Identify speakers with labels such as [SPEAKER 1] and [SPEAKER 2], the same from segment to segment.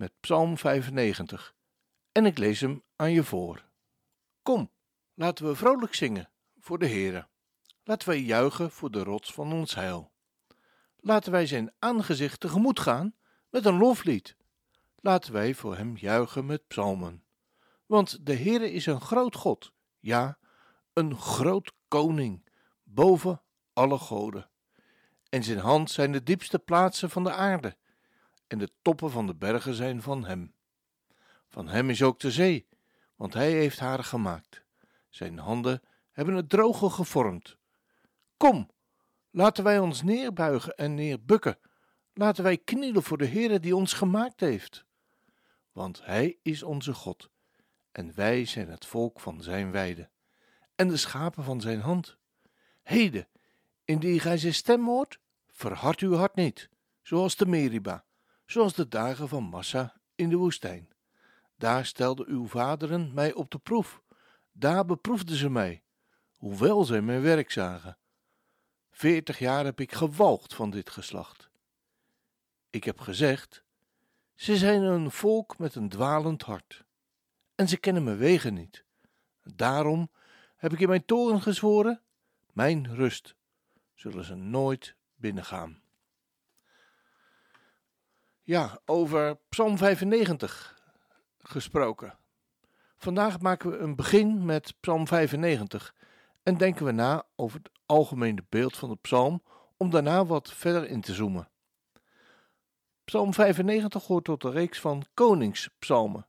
[SPEAKER 1] met Psalm 95 en ik lees hem aan je voor. Kom, laten we vrolijk zingen voor de Heere. Laten wij juichen voor de rots van ons heil. Laten wij zijn aangezicht tegemoet gaan met een loflied. Laten wij voor hem juichen met psalmen. Want de Heere is een groot God, ja, een groot koning, boven alle goden. En zijn hand zijn de diepste plaatsen van de aarde en de toppen van de bergen zijn van hem. Van hem is ook de zee, want hij heeft haar gemaakt. Zijn handen hebben het droge gevormd. Kom, laten wij ons neerbuigen en neerbukken. Laten wij knielen voor de Heere die ons gemaakt heeft. Want hij is onze God, en wij zijn het volk van zijn weide, en de schapen van zijn hand. Heden, indien gij zijn stem hoort, verhard uw hart niet, zoals de Meriba, zoals de dagen van Massa in de woestijn. Daar stelden uw vaderen mij op de proef. Daar beproefden ze mij, hoewel zij mijn werk zagen. Veertig jaar heb ik gewalgd van dit geslacht. Ik heb gezegd: Ze zijn een volk met een dwalend hart, en ze kennen mijn wegen niet. Daarom heb ik in mijn toren gezworen: Mijn rust zullen ze nooit binnengaan. Ja, over Psalm 95 gesproken. Vandaag maken we een begin met Psalm 95 en denken we na over het algemene beeld van de psalm om daarna wat verder in te zoomen. Psalm 95 hoort tot de reeks van koningspsalmen.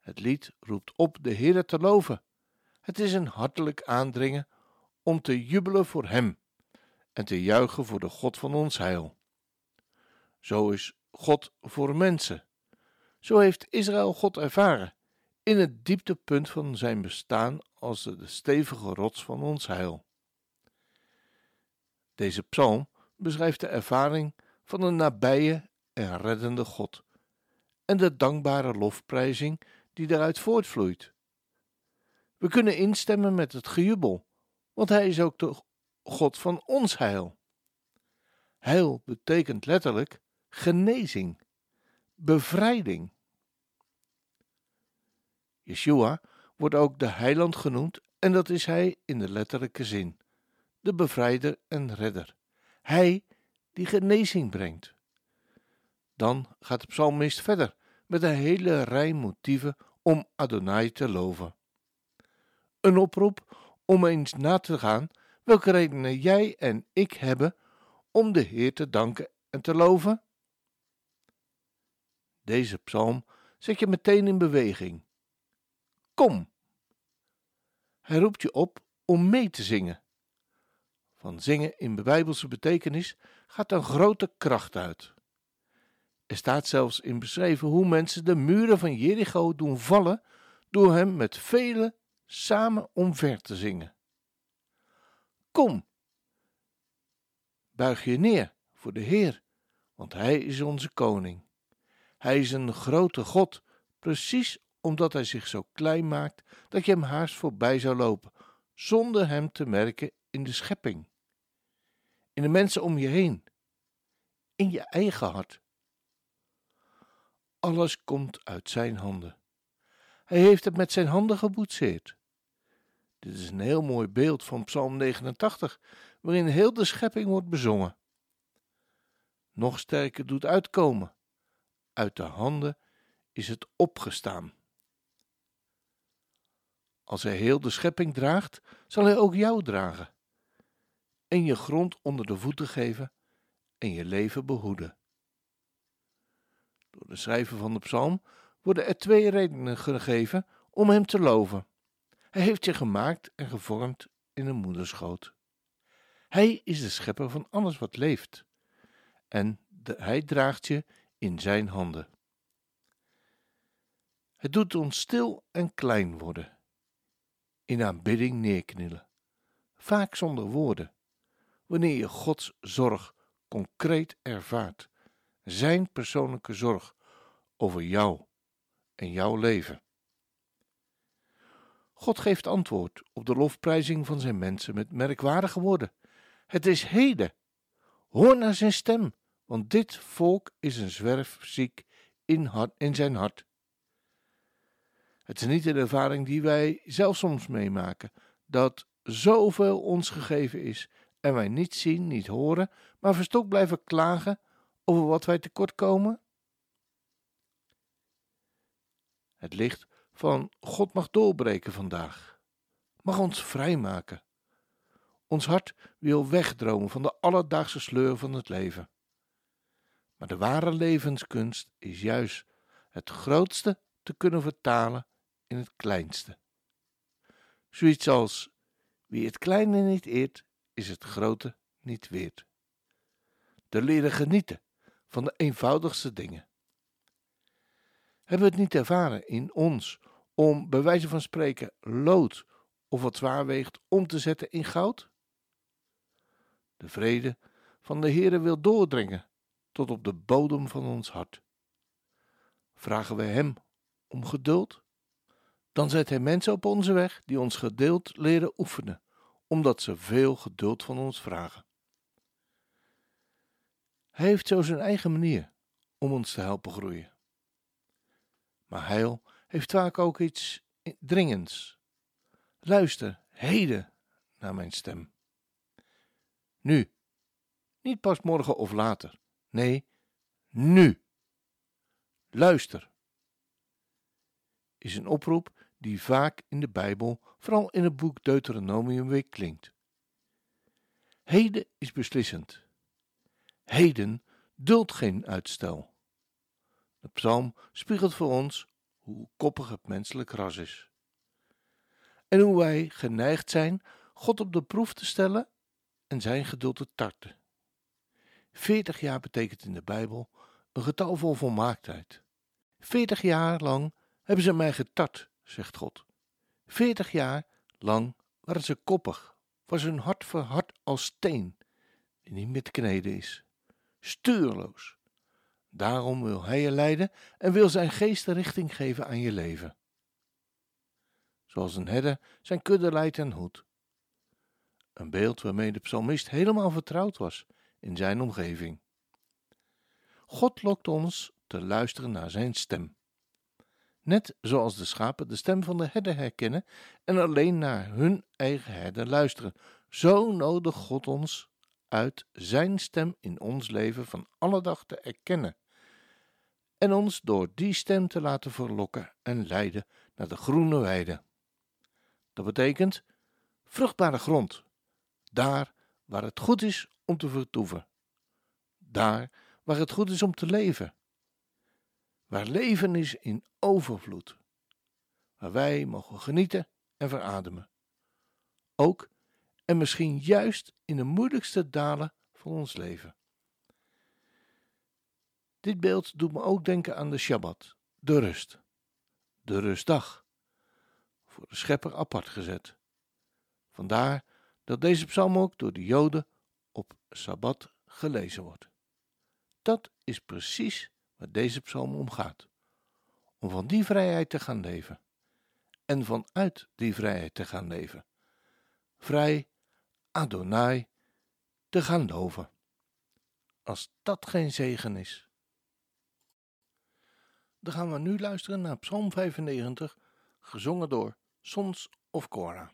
[SPEAKER 1] Het lied roept op de Heer te loven. Het is een hartelijk aandringen om te jubelen voor Hem en te juichen voor de God van ons heil. Zo is God voor mensen. Zo heeft Israël God ervaren, in het dieptepunt van zijn bestaan als de stevige rots van ons heil. Deze psalm beschrijft de ervaring van een nabije en reddende God en de dankbare lofprijzing die daaruit voortvloeit. We kunnen instemmen met het gejubel, want Hij is ook de God van ons heil. Heil betekent letterlijk genezing, bevrijding. Yeshua wordt ook de heiland genoemd en dat is hij in de letterlijke zin, de bevrijder en redder. Hij die genezing brengt. Dan gaat de psalmist verder met een hele rij motieven om Adonai te loven. Een oproep om eens na te gaan welke redenen jij en ik hebben om de Heer te danken en te loven deze psalm zet je meteen in beweging. Kom! Hij roept je op om mee te zingen. Van zingen in bijbelse betekenis gaat een grote kracht uit. Er staat zelfs in beschreven hoe mensen de muren van Jericho doen vallen door hem met velen samen omver te zingen. Kom, buig je neer voor de Heer, want Hij is onze koning. Hij is een grote God, precies omdat hij zich zo klein maakt dat je hem haast voorbij zou lopen, zonder hem te merken in de schepping, in de mensen om je heen, in je eigen hart. Alles komt uit zijn handen. Hij heeft het met zijn handen geboetseerd. Dit is een heel mooi beeld van Psalm 89, waarin heel de schepping wordt bezongen. Nog sterker doet uitkomen uit de handen is het opgestaan. Als hij heel de schepping draagt, zal hij ook jou dragen, en je grond onder de voeten geven en je leven behoeden. Door de schrijver van de psalm worden er twee redenen gegeven om hem te loven. Hij heeft je gemaakt en gevormd in een moederschoot. Hij is de schepper van alles wat leeft. En hij draagt je in zijn handen. Het doet ons stil en klein worden, in aanbidding neerknielen, vaak zonder woorden, wanneer je Gods zorg concreet ervaart, Zijn persoonlijke zorg over jou en jouw leven. God geeft antwoord op de lofprijzing van zijn mensen met merkwaardige woorden. Het is heden. Hoor naar zijn stem, want dit volk is een zwerfziek in, hart, in zijn hart. Het is niet een ervaring die wij zelf soms meemaken, dat zoveel ons gegeven is en wij niet zien, niet horen, maar verstokt blijven klagen over wat wij tekort komen? Het licht van God mag doorbreken vandaag, mag ons vrijmaken. Ons hart wil wegdromen van de alledaagse sleur van het leven. Maar de ware levenskunst is juist het grootste te kunnen vertalen in het kleinste. Zoiets als wie het kleine niet eert, is het grote niet weert. Te leren genieten van de eenvoudigste dingen. Hebben we het niet ervaren in ons om, bij wijze van spreken, lood of wat zwaar weegt om te zetten in goud? De vrede van de Heere wil doordringen tot op de bodem van ons hart. Vragen we Hem om geduld? Dan zet Hij mensen op onze weg die ons geduld leren oefenen, omdat ze veel geduld van ons vragen. Hij heeft zo zijn eigen manier om ons te helpen groeien. Maar heil heeft vaak ook iets dringends. Luister heden naar mijn stem. Nu, niet pas morgen of later. Nee, nu. Luister. Is een oproep die vaak in de Bijbel, vooral in het boek Deuteronomium, weer klinkt. Heden is beslissend. Heden duldt geen uitstel. De psalm spiegelt voor ons hoe koppig het menselijk ras is. En hoe wij geneigd zijn God op de proef te stellen en zijn geduld te tarten. Veertig jaar betekent in de Bijbel een getal vol volmaaktheid. Veertig jaar lang hebben ze mij getart, zegt God. Veertig jaar lang waren ze koppig, was hun hart verhard als steen, die niet meer te kneden is. Stuurloos, Daarom wil Hij je leiden en wil Zijn geest de richting geven aan je leven. Zoals een herder zijn kudde leidt en hoedt. Een beeld waarmee de psalmist helemaal vertrouwd was in zijn omgeving. God lokt ons te luisteren naar Zijn stem. Net zoals de schapen de stem van de herder herkennen en alleen naar hun eigen herder luisteren, zo nodigt God ons uit Zijn stem in ons leven van alle dag te erkennen en ons door die stem te laten verlokken en leiden naar de groene weide. Dat betekent vruchtbare grond, daar waar het goed is om te vertoeven, daar waar het goed is om te leven, waar leven is in overvloed, waar wij mogen genieten en verademen. Ook en misschien juist in de moeilijkste dalen van ons leven. Dit beeld doet me ook denken aan de Shabbat, de rust, de rustdag, voor de schepper apart gezet. Vandaar dat deze psalm ook door de Joden op Sabbat gelezen wordt. Dat is precies waar deze psalm om gaat: om van die vrijheid te gaan leven en vanuit die vrijheid te gaan leven. Vrij Adonai te gaan loven. Als dat geen zegen is. Dan gaan we nu luisteren naar Psalm 95, gezongen door Sons of Korah.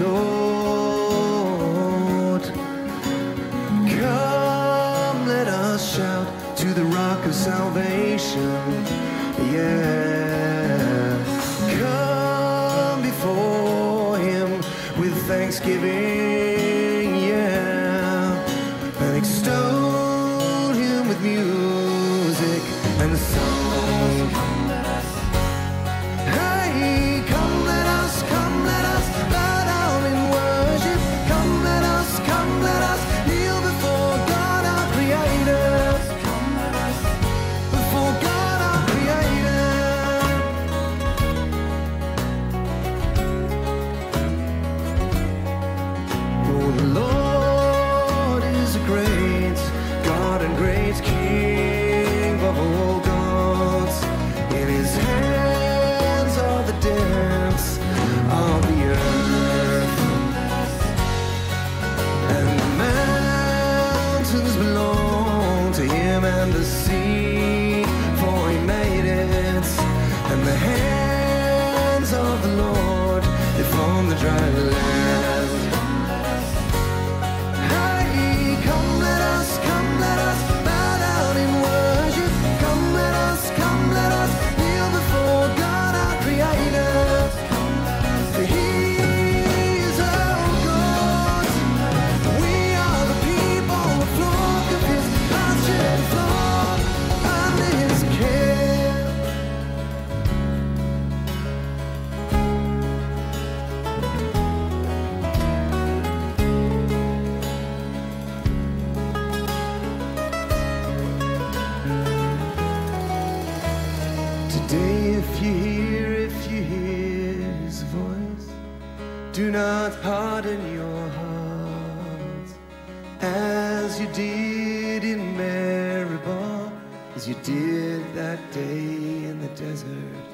[SPEAKER 2] note. Come, let us shout to the rock of salvation. Yeah. Come before him with thanksgiving. Yeah. And extol him with music and song. King of all gods. In his hands are the of the earth. And the mountains belong to him and the sea, for he made it. And the hands of the Lord, they the dry land. you hear, if you hear his voice, do not harden your heart as you did in Meribah, as you did that day in the desert.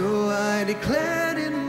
[SPEAKER 2] So I declared in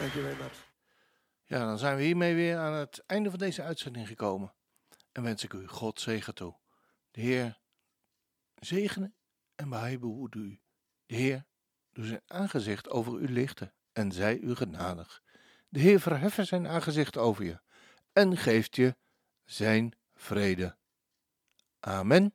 [SPEAKER 2] Thank you very.
[SPEAKER 1] Ja, dan zijn we hiermee weer aan het einde van deze uitzending gekomen. En wens ik u God zegen toe. De Heer zegene en behoede u. De Heer doe zijn aangezicht over u lichten en zij u genadig. De Heer verheffen zijn aangezicht over je en geeft je zijn vrede. Amen.